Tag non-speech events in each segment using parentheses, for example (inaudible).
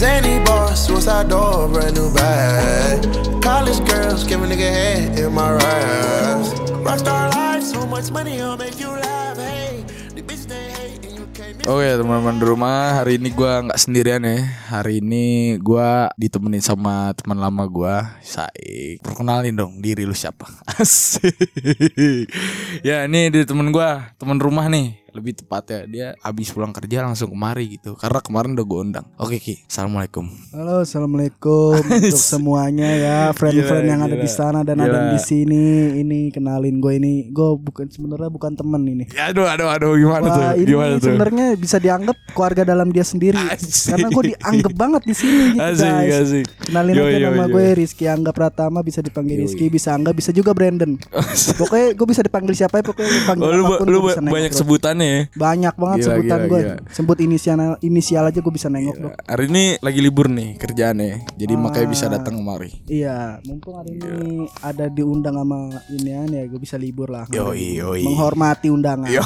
Zany boss, suicide door, brand new bag. College girls, give a nigga head in my raps. Rockstar life, so much money, I'll make you laugh. Hey, the bitch they hate, and you can't miss Oke teman-teman di rumah hari ini gua nggak sendirian ya Hari ini gua ditemenin sama teman lama gua Saik Perkenalin dong diri lu siapa (laughs) Asik Ya ini di temen gua Temen rumah nih lebih tepatnya dia habis pulang kerja langsung kemari gitu karena kemarin udah gue undang oke ki assalamualaikum Halo, assalamualaikum (laughs) untuk semuanya ya, friend-friend Gila, yang ada di sana dan Gila. ada di sini. Ini kenalin gue ini, gue bukan sebenarnya bukan temen ini. ya aduh aduh aduh gimana tuh Wah, ini gimana tuh sebenarnya bisa dianggap keluarga dalam dia sendiri. Asik. Karena gue dianggap banget di sini gitu asik guys. asik Kenalin Yo, aja yo, nama yo. gue Rizky Angga Pratama bisa dipanggil Yo, Rizky, bisa Angga, bisa juga Brandon. (laughs) pokoknya gue bisa dipanggil siapa ya pokoknya lu panggil oh, lu, lu nengok, banyak bro. Sebutannya ya Banyak banget Gila, sebutan gila, gue. gila. Sebut inisial inisial aja gue bisa nengok bro. hari ini lagi libur nih kerjaannya jadi makanya bisa Ah. datang kemari Iya, mumpung hari ini ada diundang sama inian ya, gue bisa libur lah. Yoi, yoi. Menghormati undangan. Yo,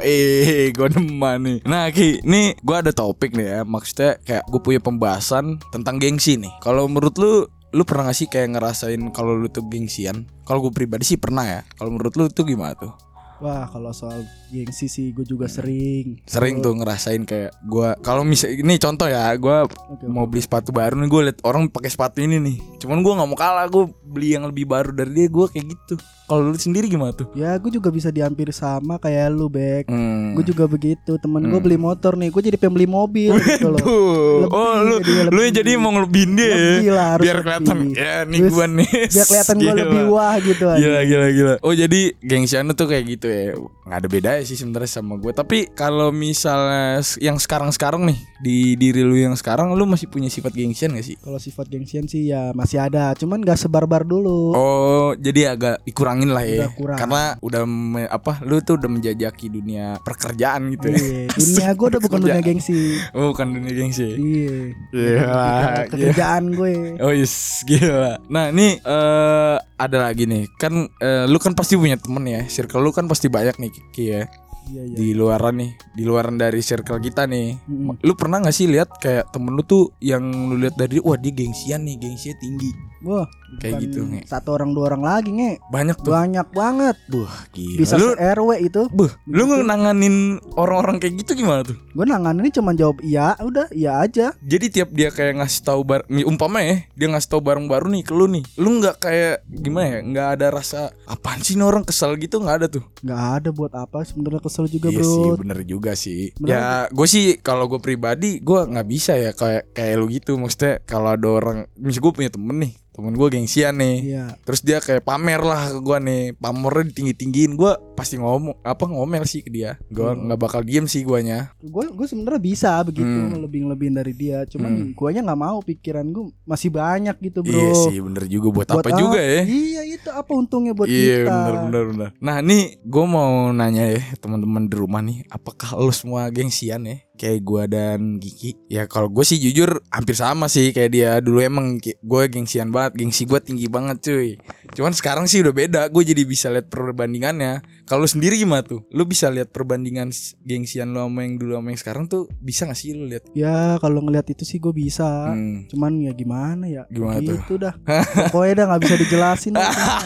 eh, (laughs) gue demen nih. Nah, Ki, nih gue ada topik nih ya. Maksudnya kayak gue punya pembahasan tentang gengsi nih. Kalau menurut lu, lu pernah gak sih kayak ngerasain kalau lu tuh gengsian? Kalau gue pribadi sih pernah ya. Kalau menurut lu tuh gimana tuh? Wah, kalau soal gengsi sih gue juga sering. Sering tuh ngerasain kayak gue kalau misal ini contoh ya, gue Oke, mau beli sepatu baru nih, gue liat orang pakai sepatu ini nih. Cuman gue nggak mau kalah, gue beli yang lebih baru dari dia, gue kayak gitu. Kalau lu sendiri gimana tuh? Ya, gue juga bisa dihampir sama kayak lu, Bek. Hmm. Gue juga begitu. Temen gue beli motor nih, gue jadi pengen beli mobil gitu loh. Lebih, oh lu jadi lu jadi mau ngelebihin dia ya? Lebih lah, harus biar kelihatan ya nih gua nih Biar kelihatan gue lebih wah gitu aja. Gila gila gila. Oh jadi gengsian tuh kayak gitu ya. nggak ada bedanya sih sebenarnya sama gue. Tapi kalau misalnya yang sekarang-sekarang nih di diri lu yang sekarang lu masih punya sifat gengsian gak sih? Kalau sifat gengsian sih ya masih ada, cuman gak sebarbar dulu. Oh, jadi agak dikurangin lah ya. Udah kurang. Karena udah me- apa? Lu tuh udah menjajaki dunia pekerjaan gitu ya. Iya, dunia gue udah bukan dunia gengsi. Oh, bukan dunia gengsi. Iya. Gila. Kerjaan gue. Oh yes, gila. Nah ini eh ada lagi nih, kan eh, lu kan pasti punya temen ya, circle lu kan pasti banyak nih Ki ya, Iya iya. di luaran nih, di luaran dari circle kita nih. Mm-mm. Lu pernah gak sih lihat kayak temen lu tuh yang lu lihat dari, wah dia gengsian nih, gengsinya tinggi, Wah, kayak gitu nge. Satu orang dua orang lagi nge. Banyak tuh. Banyak banget. Buh, gila. Bisa lu, RW itu. buh, lu nanganin orang-orang kayak gitu gimana tuh? Gue nanganin cuma jawab iya, udah iya aja. Jadi tiap dia kayak ngasih tahu bar, umpama ya, dia ngasih tahu barang baru nih ke lu nih, lu nggak kayak gimana ya, nggak ada rasa apaan sih nih orang kesel gitu nggak ada tuh? Nggak ada buat apa sebenarnya kesel juga iya bro. sih bener juga sih Bener. ya gue sih kalau gue pribadi gue nggak bisa ya kayak kayak lu gitu maksudnya kalau ada orang misal gue punya temen nih temen gue gengsian nih. Iya. terus dia kayak pamer lah ke gue nih. Pamernya ditinggi tinggiin gue pasti ngomong apa ngomel sih ke dia gue Hmm. nggak bakal diem sih guanya Gue gue sebenarnya bisa begitu Hmm. lebih lebihin dari dia. Cuman Hmm. guanya nggak mau pikiran gue masih banyak gitu bro. iya sih bener juga buat, Buat apa juga ya Iya itu apa untungnya buat Iya kita. bener bener bener. Nah nih gue mau nanya ya teman-teman di rumah nih, apakah lo semua gengsian ya? Kayak gue dan Giki. Ya kalau gue sih jujur hampir sama sih kayak dia dulu emang gue gengsian banget, gengsi gue tinggi banget cuy. Cuman sekarang sih udah beda, gue jadi bisa lihat perbandingannya. Kalau lu sendiri gimana tuh? Lu bisa lihat perbandingan gengsian lo sama yang dulu sama yang sekarang tuh bisa gak sih lu lihat? Ya kalau ngelihat itu sih gue bisa. Hmm. Cuman ya gimana ya Gimana tuh? gitu dah (laughs) Pokoknya dah gak bisa dijelasin.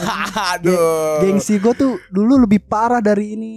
(laughs) Aduh. Gengsi gue tuh dulu lebih parah dari ini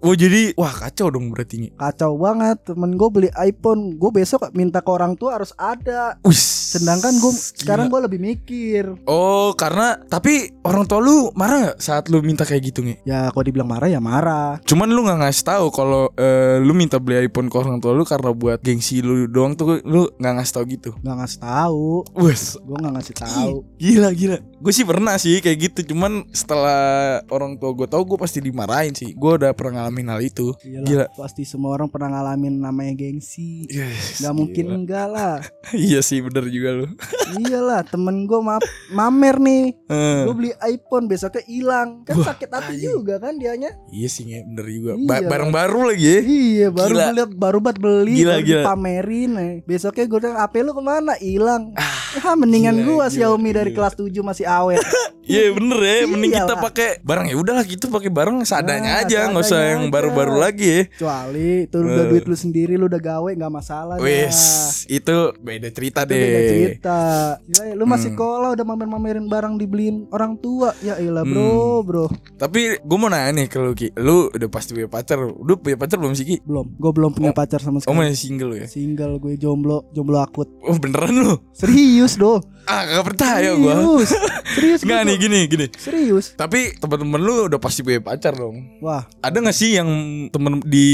Oh jadi wah kacau dong berarti nih. Kacau banget Temen gue beli iPhone Gue besok minta ke orang tua harus ada Us. Sedangkan gue sekarang gue lebih mikir Oh karena tapi orang tua lu marah nggak saat lu minta kayak gitu nih? Ya kalau dibilang marah ya marah Cuman lu nggak ngasih tahu kalau eh, lu minta beli iPhone ke orang tua lu karena buat gengsi lu doang tuh lu nggak ngasih tahu gitu. Gak ngasih tahu Wes Gue gak ngasih tahu gila gila. Gue sih pernah sih kayak gitu. Cuman setelah orang tua gue tahu gue pasti dimarahin sih. Gue udah pernah ngalamin hal itu. Iyalah, Gila. Pasti semua orang pernah ngalamin namanya gengsi Yes, Gak mungkin gila. enggak lah (laughs) iya sih bener juga lu. (laughs) Iyalah temen gue ma mamer nih Eh, Gue beli iPhone besoknya hilang Kan Wah, sakit hati tai. juga kan dianya iya sih nge, bener juga. Iya. Ba- barang baru lagi ya. Iya baru Gila. gue liat baru buat beli Gila, baru gila. dipamerin eh. Besoknya gue bilang HP lu ke mana hilang ah, mendingan gila, gua gila, Xiaomi dari kelas 7 masih awet (laughs) Iya bener ya, mending kita pakai barang ya udahlah kita pakai barang seadanya Nah, aja, nggak usah yang baru-baru lagi ya. Kecuali itu udah duit lu sendiri lu udah gawe nggak masalah. Wes, itu beda cerita Itu deh. beda cerita. Gila, ya, lu masih Hmm. sekolah udah mamer-mamerin barang dibeliin orang tua. Ya iyalah Hmm. bro, bro. Tapi gue mau nanya nih ke lu Ki, lu udah pasti punya pacar, udah punya pacar belum sih Ki? Belum. Gue belum punya pacar sama Oh sekali. masih single ya? Single gue jomblo, jomblo akut. Oh beneran lu? Serius doh. Ah gak percaya gue. Serius. (laughs) Serius Nggak gua nih. Gini gini. Serius. Tapi teman-teman lu udah pasti punya pacar dong. Wah, Ada gak sih yang temen di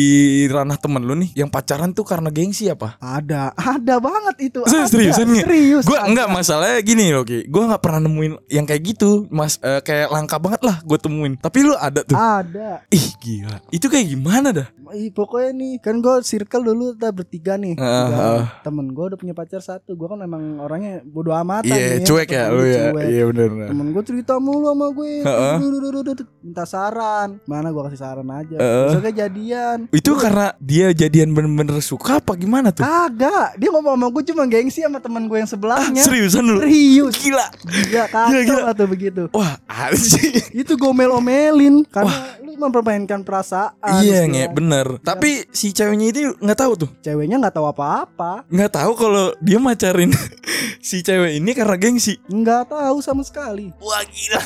ranah temen lu nih yang pacaran tuh karena gengsi apa? ada. Ada banget itu. Se- Ada. seriusan nggak? Serius. Gue enggak masalahnya gini loh Ki Gue gak pernah nemuin yang kayak gitu Mas eh, Kayak langka banget lah gue temuin Tapi lu ada tuh Ada. Ih gila Itu kayak gimana dah Ih, pokoknya nih kan gue circle dulu kita bertiga nih. Tiga. ah. Temen gue udah punya pacar satu. Gue kan memang orangnya bodo amatan. Iya nih cuek ya lu gua ya. Iya bener bener. Temen gue cerita mulu sama gue. Minta saran. Mana gue kasih saran aja. Besoknya jadian. Itu karena dia jadian bener-bener suka apa gimana tuh? Kagak. Dia ngomong sama gue cuma gengsi sama temen gue yang Ah, sebelahnya seriusan lu? Serius. Gila. Gila kacau tuh begitu. Wah anjing Itu gue omel-omelin Karena lu mempermainkan perasaan. Iya nge bener. Tapi si ceweknya itu gak tahu tuh? Ceweknya gak tahu apa-apa. Nggak tahu kalau dia macarin (laughs) si cewek ini karena gengsi? Nggak tahu sama sekali. Wah gila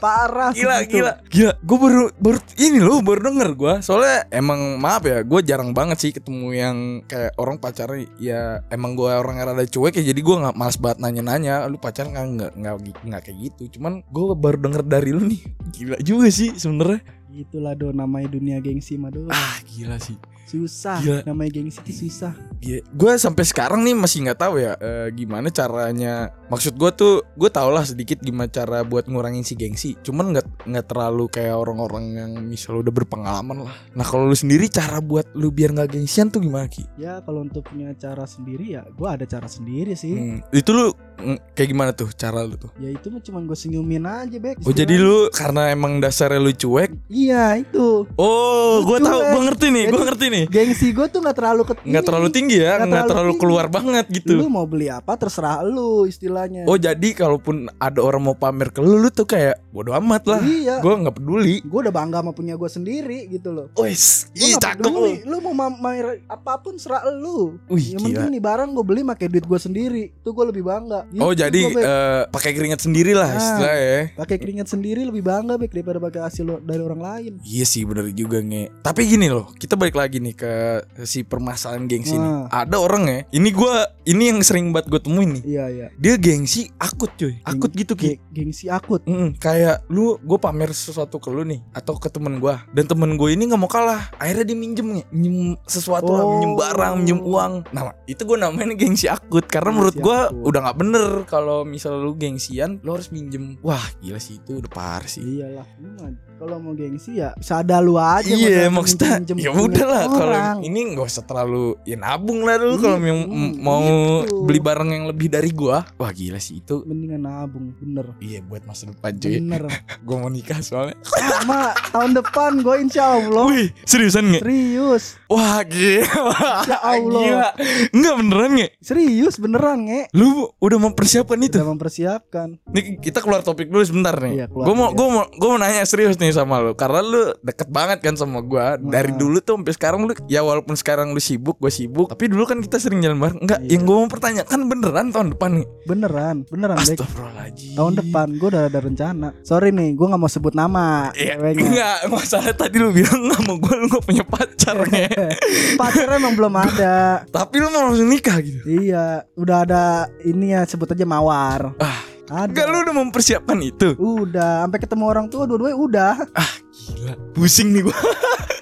Parah Gila segitu. gila. Gila (laughs) Gue baru baru Ini loh baru denger gue Soalnya emang maaf ya Gue jarang banget sih ketemu yang Kayak orang pacaran Ya emang gue orang yang rada cuek ya Jadi gue gak males banget nanya-nanya Lu pacaran kan nggak nggak nggak kayak gitu. Cuman gue baru denger dari lu nih. Gila juga sih sebenernya Itulah do namanya dunia gengsi mah do Ah gila sih Susah Gila. Namanya gengsi itu susah Gue sampai sekarang nih masih nggak tahu ya eh, gimana caranya. Maksud gue tuh gue tau lah sedikit gimana cara buat ngurangin si gengsi. Cuman nggak nggak terlalu kayak orang-orang yang misal udah berpengalaman lah. Nah kalau lu sendiri cara buat lu biar nggak gengsian tuh gimana ki? Ya kalau untuk punya cara sendiri ya Gue ada cara sendiri sih Hmm, Itu lu mm, kayak gimana tuh cara lu tuh? Ya itu mah cuma gue senyumin aja Bek Oh jadi lu karena emang dasarnya lu cuek. Iya itu Oh gue tahu cuek. gue ngerti nih gue ngerti nih. Gengsi gue tuh gak terlalu ke Nggak terlalu tinggi ya, Nggak nggak terlalu terlalu tinggi. keluar banget gitu. Lu mau beli apa terserah lu istilahnya Oh jadi kalaupun ada orang mau pamer ke lu, lu tuh kayak bodo amat lah. Iya Gue nggak peduli. Gue udah bangga sama punya gue sendiri gitu loh Wes, ih cakep lu. Lu mau mamer apa pun serah lu Wih, Yang gila. penting nih barang gue beli pakai duit gue sendiri Tuh gue lebih bangga Oh Gitu jadi gua, Bek. eh, pakai keringat sendiri lah Nah. istilahnya ya. pakai keringat sendiri lebih bangga Bek daripada pakai hasil dari orang lain Iya sih bener juga nge. Tapi gini loh, kita balik lagi nih ke si permasalahan gengsi nih. Nah. Ada orang ya, ini gua ini yang sering banget gue temuin nih. Iya iya Dia gengsi akut cuy, akut gitu ki. Ge- Gengsi akut Mm, kayak lu gue pamer sesuatu ke lu nih atau ke temen gua dan temen gue ini nggak mau kalah akhirnya dia minjem nih minjem sesuatu lah Oh. minjem barang minjem uang nah itu gue namanya gengsi akut karena menurut Gengsi gua akut. udah nggak bener kalau misal lu gengsian lu harus minjem wah gila sih itu udah parah sih Iyalah Kalau mau gengsi ya Sada lu aja Iya maksudnya ya punya udah lah kalau ini nggak usah terlalu ya nabung lah dulu kalau Hmm, yang hmm, mau gitu. beli barang yang lebih dari gua. Wah gila sih itu. Mendingan nabung Bener. Iya buat masa depan cuy. Bener. (laughs) Gua mau nikah soalnya. Sama tahun depan gue insya Allah. Wih seriusan nggak? Serius. Wah gila. Ya Allah. Gila. Enggak beneran nggak? Serius beneran nge. Lu udah mempersiapkan itu? Udah mempersiapkan. Nih kita keluar topik dulu sebentar nih. Iya, keluar Gue mau gue mau gue mau nanya serius nih sama lu. Karena lu deket banget kan sama gue Dari dulu tuh sampai sekarang lu Ya walaupun sekarang lu sibuk Gue sibuk. Tapi dulu kan kita sering jalan bareng. Enggak Iya. Yang gue mau pertanyakan beneran tahun depan nih. Beneran Beneran Astagfirullahaladzim. Tahun depan gue udah ada rencana. Sorry nih gue gak mau sebut nama Iya, enggak masalah tadi lu bilang nggak mau gue lu gak punya pacar. (laughs) Pacarnya emang belum ada. Tapi lu mau langsung nikah gitu. Iya Udah ada Ini ya sebut aja mawar. Ah, Ada. enggak lu udah mempersiapkan itu. Udah Sampai ketemu orang tua Dua-duanya udah. Gila, pusing nih gue.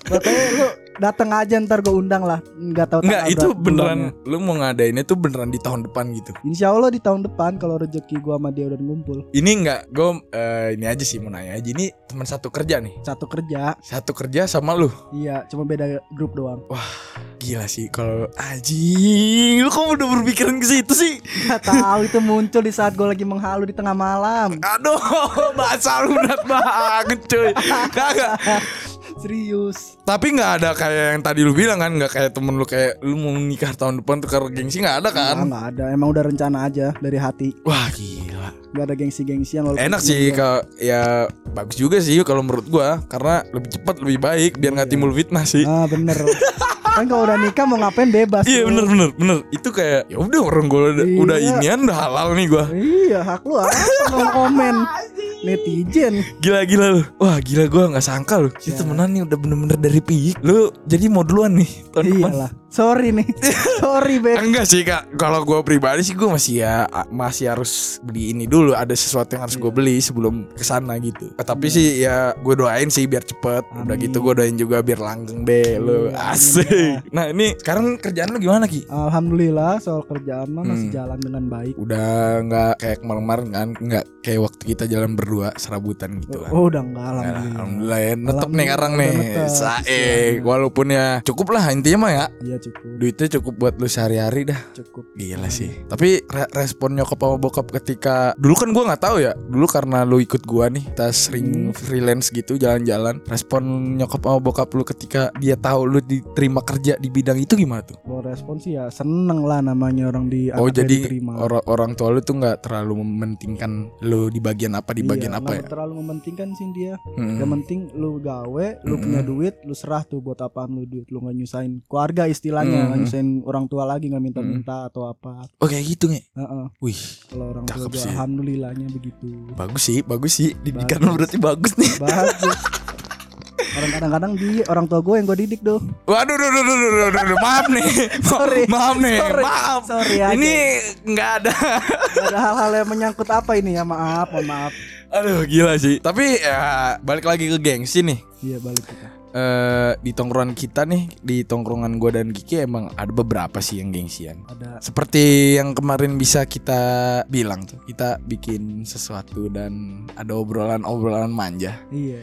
Makanya lu datang aja ntar gue undang lah Nggak tahu Enggak, tanggal itu beneran bulannya. lu mau ngadainnya tuh beneran di tahun depan gitu. Insya Allah di tahun depan Kalau rezeki gue sama dia udah ngumpul Ini enggak, gue ini aja sih mau nanya aja. Ini teman satu kerja nih. Satu kerja Satu kerja sama lu. Iya cuma beda grup doang Gila sih kalau anjing, lu kok udah berpikiran ke situ sih? Gak tahu itu muncul di saat gue lagi menghalu di tengah malam Aduh, (laughs) bahasa lu berat banget cuy. Kagak. Serius. Tapi nggak ada kayak yang tadi lu bilang kan, nggak kayak temen lu kayak lu mau nikah tahun depan tuh karena gengsi nggak ada kan? Nggak, nggak ada. Emang udah rencana aja dari hati. Wah gila. Enggak. Gak ada gengsi-gengsian walaupun Enak sih kalau ya bagus juga sih kalau menurut gua. Karena lebih cepat lebih baik biar nggak timbul fitnah sih. Ah bener (laughs) Kan kalau udah nikah mau ngapain bebas Iya bener bener bener itu kayak ya udah orang gua udah, Iya. udah inian udah halal nih gua. Iya hak lu apa ngomong (laughs) komen Netizen Gila gila lu. Wah gila gua nggak sangka lu. Kita Ya. temenan nih udah bener-bener dari piyik. Lu jadi mau duluan nih tahun depan. Sorry nih (laughs) Sorry Beb Enggak sih kak, kalau gue pribadi sih gue masih ya masih harus beli ini dulu. Ada sesuatu yang harus gue beli sebelum ke sana gitu. Eh, tapi sih ya gue doain sih biar cepet. Udah Amin. gitu gue doain juga biar langgeng lu. Iya, amin Asik. Nah ini sekarang kerjaan lu gimana ki? Alhamdulillah soal kerjaan mah masih Hmm. jalan dengan baik Udah nggak kayak kemarin-kemarin kan? Nggak kayak waktu kita jalan berdua serabutan gitu kan? Oh udah enggak Ya, alhamdulillah Alhamdulillah ya, netep nih sekarang udah nih. Saik, walaupun ya cukup lah intinya mah ya Iya cukup Duitnya cukup buat lu sehari-hari dah Cukup Gila sih. Tapi re- respon nyokap sama bokap ketika dulu kan gua nggak tahu ya. Dulu karena lu ikut gua nih, kita sering freelance gitu jalan-jalan. Respon nyokap sama bokap lu ketika dia tahu lu diterima kerja di bidang itu gimana tuh? Kalau respon sih ya seneng lah namanya orang di oh jadi diterima. orang orang tua lu tuh nggak terlalu mementingkan lu di bagian apa di bagian Iya, apa ya? terlalu mementingkan sih dia Mm-mm. Yang penting lu gawe, lu Mm-mm. punya duit, lu serah tuh buat apaan lu duit. Lu nggak nyusahin keluarga istilahnya, nggak Mm-mm. nyusahin orang tua lagi nggak minta-minta atau apa. Oh kayak gitu nih. Heeh. Wih, Kalau orang tua sih. alhamdulillahnya begitu. bagus sih, bagus sih. Didikan Bagus. berarti bagus nih. (laughs) Bagus. Orang kadang-kadang di orang tua gue yang gue didik tuh. Waduh, duh, duh, duh, duh, duh, duh, duh. maaf nih, (laughs) Sorry. maaf nih, Sorry. maaf. Sorry aja. Ini nggak ada Gak ada hal-hal yang menyangkut apa ini ya maaf, maaf. Aduh gila sih Tapi ya balik lagi ke gengsi nih Iya balik kita. Eh Di tongkrongan kita nih Di tongkrongan gue dan Kiki emang ada beberapa sih yang gengsian. Ada. Seperti yang kemarin bisa kita bilang tuh Kita bikin sesuatu dan ada obrolan-obrolan manja. Iya.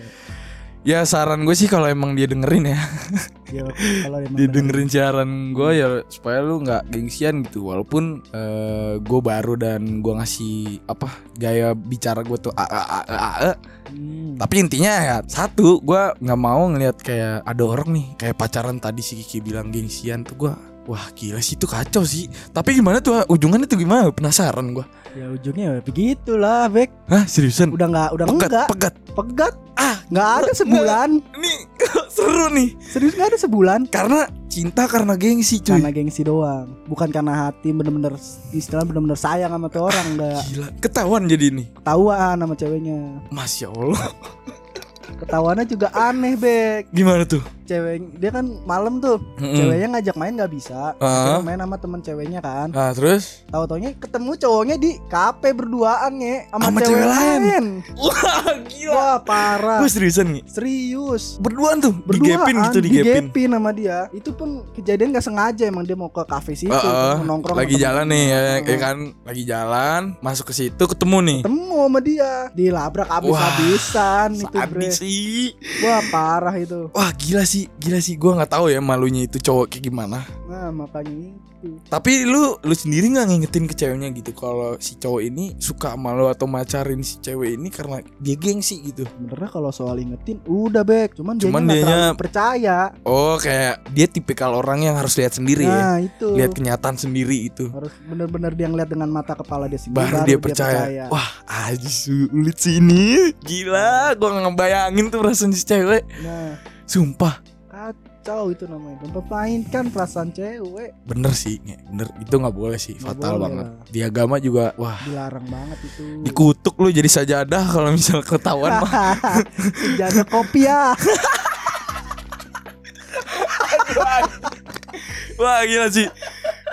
Ya saran gue sih kalau emang dia dengerin ya (laughs) Ya, kalau emang Dia bener- dengerin siaran gue ya Supaya lu nggak gengsian gitu Walaupun eh gue baru dan gue ngasih Apa Gaya bicara gue tuh a a a a, a. Hmm. Tapi intinya ya satu, gua nggak mau ngelihat kayak ada orang nih kayak pacaran tadi si Kiki bilang gengsian tuh gua. Wah gila sih itu kacau sih. Tapi gimana tuh ujungannya tuh gimana? Penasaran gua. Ya ujungnya ya begitulah, Bek. Hah seriusan? Udah nggak, udah pegat, enggak. pegat. Pegat. Ah Nggak ada sebulan. Ini (laughs) seru nih. Serius nggak ada sebulan. Karena cinta karena gengsi cuy. Karena gengsi doang. Bukan karena hati bener-bener istilah bener-bener sayang sama tuh orang nggak Gila, ketahuan jadi nih. ketahuan sama ceweknya. Masya Allah. (laughs) Ketahuannya juga aneh, Bek. Gimana tuh? Cewek dia kan malam tuh. Mm-mm. Ceweknya ngajak main nggak bisa. Akhirnya main sama temen ceweknya kan. Nah terus? Tahu-taunya ketemu cowoknya di kafe berduaan nge sama, Sama cewek, cewek lain. lain. Wah gila. Wah, parah. Gue seriusan nih. Serius. Berduaan tuh. Berduaan digepin gitu digepin. digepin sama dia. Itu pun kejadian gak sengaja emang dia mau ke kafe situ, mau nongkrong lagi jalan nih ya, ya kan lagi jalan masuk ke situ ketemu nih Ketemu sama dia, dilabrak abis-abisan itu, Bre. sih Wah, parah itu. wah gila sih gila sih gue nggak tahu ya malunya itu cowok kayak gimana Nah, makanya itu. tapi lu lu sendiri nggak ngingetin ke ceweknya gitu kalau si cowok ini suka sama lu atau macarin si cewek ini karena dia gengsi gitu Sebenarnya kalau soal ingetin udah bek, cuman, Cuman dia terlalu percaya. oh kayak dia tipikal orang yang harus lihat sendiri ya Nah, itu. lihat kenyataan sendiri itu harus bener-bener dia ngeliat dengan mata kepala dia sendiri baru, dia percaya. Wah, aja sulit sih ini. Gila, gua nggak ngebayangin tuh perasaan si cewek. Nah, Sumpah. kacau itu namanya. Mempermainkan perasaan cewek. Bener sih, bener itu nggak boleh sih, Nggak fatal boleh banget. lah. Di agama juga, wah, Dilarang banget itu. dikutuk lu jadi sajadah kalau misal ketahuan mah. (laughs) Sejadah kopi ya. (laughs) Wah gila sih.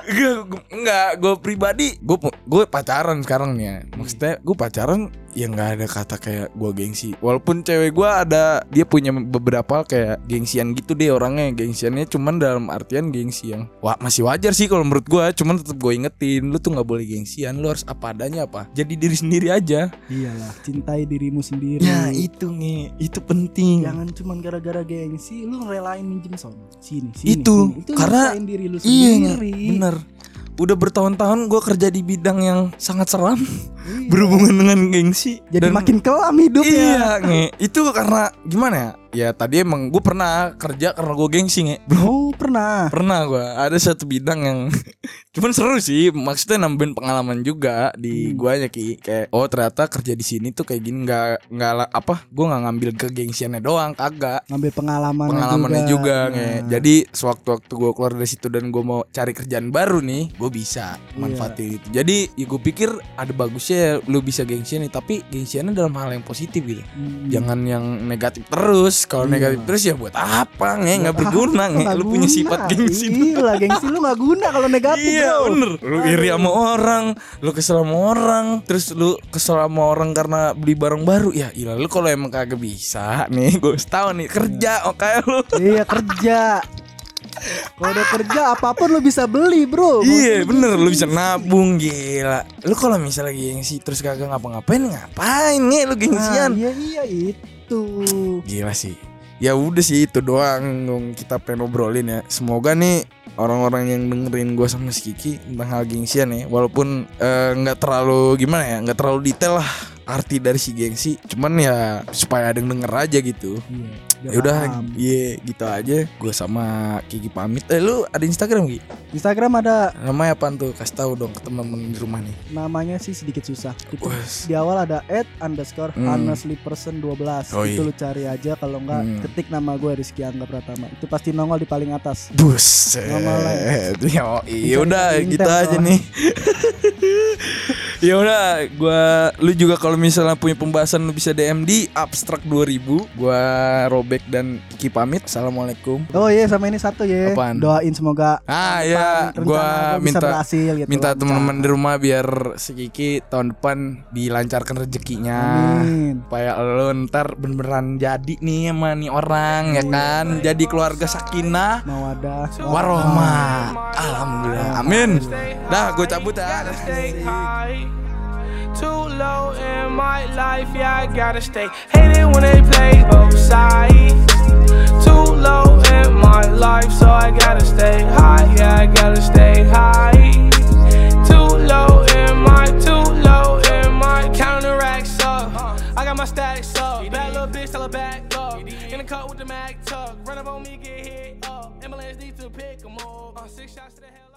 Gak, enggak, gue pribadi, gue gue pacaran sekarang nih ya. Maksudnya gue pacaran ya nggak ada kata kayak gue gengsi. Walaupun cewek gue ada, dia punya beberapa kayak gengsian gitu deh orangnya. Gengsiannya cuman dalam artian gengsi yang wah masih wajar sih kalau menurut gue. Cuman tetap gue ingetin, lu tuh nggak boleh gengsian, lu harus apa adanya apa. Jadi diri sendiri aja. Iyalah, cintai dirimu sendiri. Ya itu nih, itu penting. Jangan cuman gara-gara gengsi lu relain minjem sono. Sini, sini. Itu, sini. itu karena- diri lu Iya, sendiri. bener. Udah bertahun-tahun gue kerja di bidang yang sangat seram Iya. berhubungan dengan gengsi. Jadi Dan- makin kelam hidupnya. Iya, nge. Itu karena gimana ya? Ya tadi emang gue pernah kerja karena gue gengsi nge. Oh, pernah. pernah gue. Ada satu bidang yang Cuman seru sih, maksudnya nambahin pengalaman juga di guanya ki. Kayak oh ternyata kerja di sini tuh kayak gini nggak nggak apa? Gua nggak ngambil kegengsiannya doang, kagak. Ngambil pengalaman Pengalamannya juga, Nah. nge. Jadi sewaktu-waktu gue keluar dari situ dan gue mau cari kerjaan baru nih, gue bisa manfaatin itu. Jadi ya gue pikir ada bagusnya ya lu bisa gengsian nih, tapi gengsiannya dalam hal yang positif gitu. Hmm. Jangan yang negatif terus. Kalau Iya. negatif terus ya buat apa nge? Nggak berguna nge. Nggak Lu punya sifat gengsi. Iya, gengsi lu gak guna kalau negatif Iya bro. bener Lu iri sama orang Lu kesel sama orang Terus lu kesel sama orang karena beli barang baru Ya ilah lu kalau emang kagak bisa Nih (laughs) gue tahu nih Kerja oh, kayak lu Iya kerja. Kalau udah kerja apa pun lu bisa beli bro. Iya bener lu bisa nabung gila Lu kalau misalnya gengsi terus kagak ngapa-ngapain Ngapain nih lu Nah, gengsian iya iya itu. Gila sih Ya udah sih itu doang yang kita pengen obrolin ya Semoga nih orang-orang yang dengerin gue sama si Kiki tentang hal gengsian ya Walaupun eh, nggak terlalu gimana ya nggak terlalu detail lah arti dari si gengsi. Cuman ya supaya ada yang denger aja gitu. Iya. Ya udah, iya gitu aja. Gue sama Kiki pamit. Eh lu ada Instagram Ki? Instagram ada Namanya apaan tuh? Kasih tahu dong ke teman-teman di rumah nih. namanya sih sedikit susah. Itu di awal ada at underscore Hmm. honestly person 12 Oh, itu iya. lu cari aja kalau enggak Hmm. ketik nama gue Rizky Angga Pratama itu pasti nongol di paling atas Buset. Ngomongin. Yo, iya Bisa udah diintel gitu aja nih. (laughs) ya udah, gua lu juga kalau misalnya punya pembahasan lu bisa DM di abstrak 2000. Gua Robek dan Kiki pamit. Assalamualaikum. oh iya sama ini satu ya Apaan? doain semoga Ah ya, gua bisa minta berhasil gitu, minta teman-teman di rumah biar si Kiki tahun depan dilancarkan rezekinya. Amin. Supaya lo ntar beneran jadi nih sama nih orang ya kan Jadi keluarga sakinah mawadah Warohmah Alhamdulillah Amin Dah gue cabut ya stay high. Too my life, yeah, I gotta stay. Hate it when they play both sides. Too low in my life, so I gotta stay high, yeah, I gotta stay high. Too low in my, too low in my counteracts up. I got my stacks up. Bad little bitch, tell her back up. In the cut with the mag tuck. Run up on me, get hit up. Ambulance need to pick 'em up. Uh, six shots to the hell.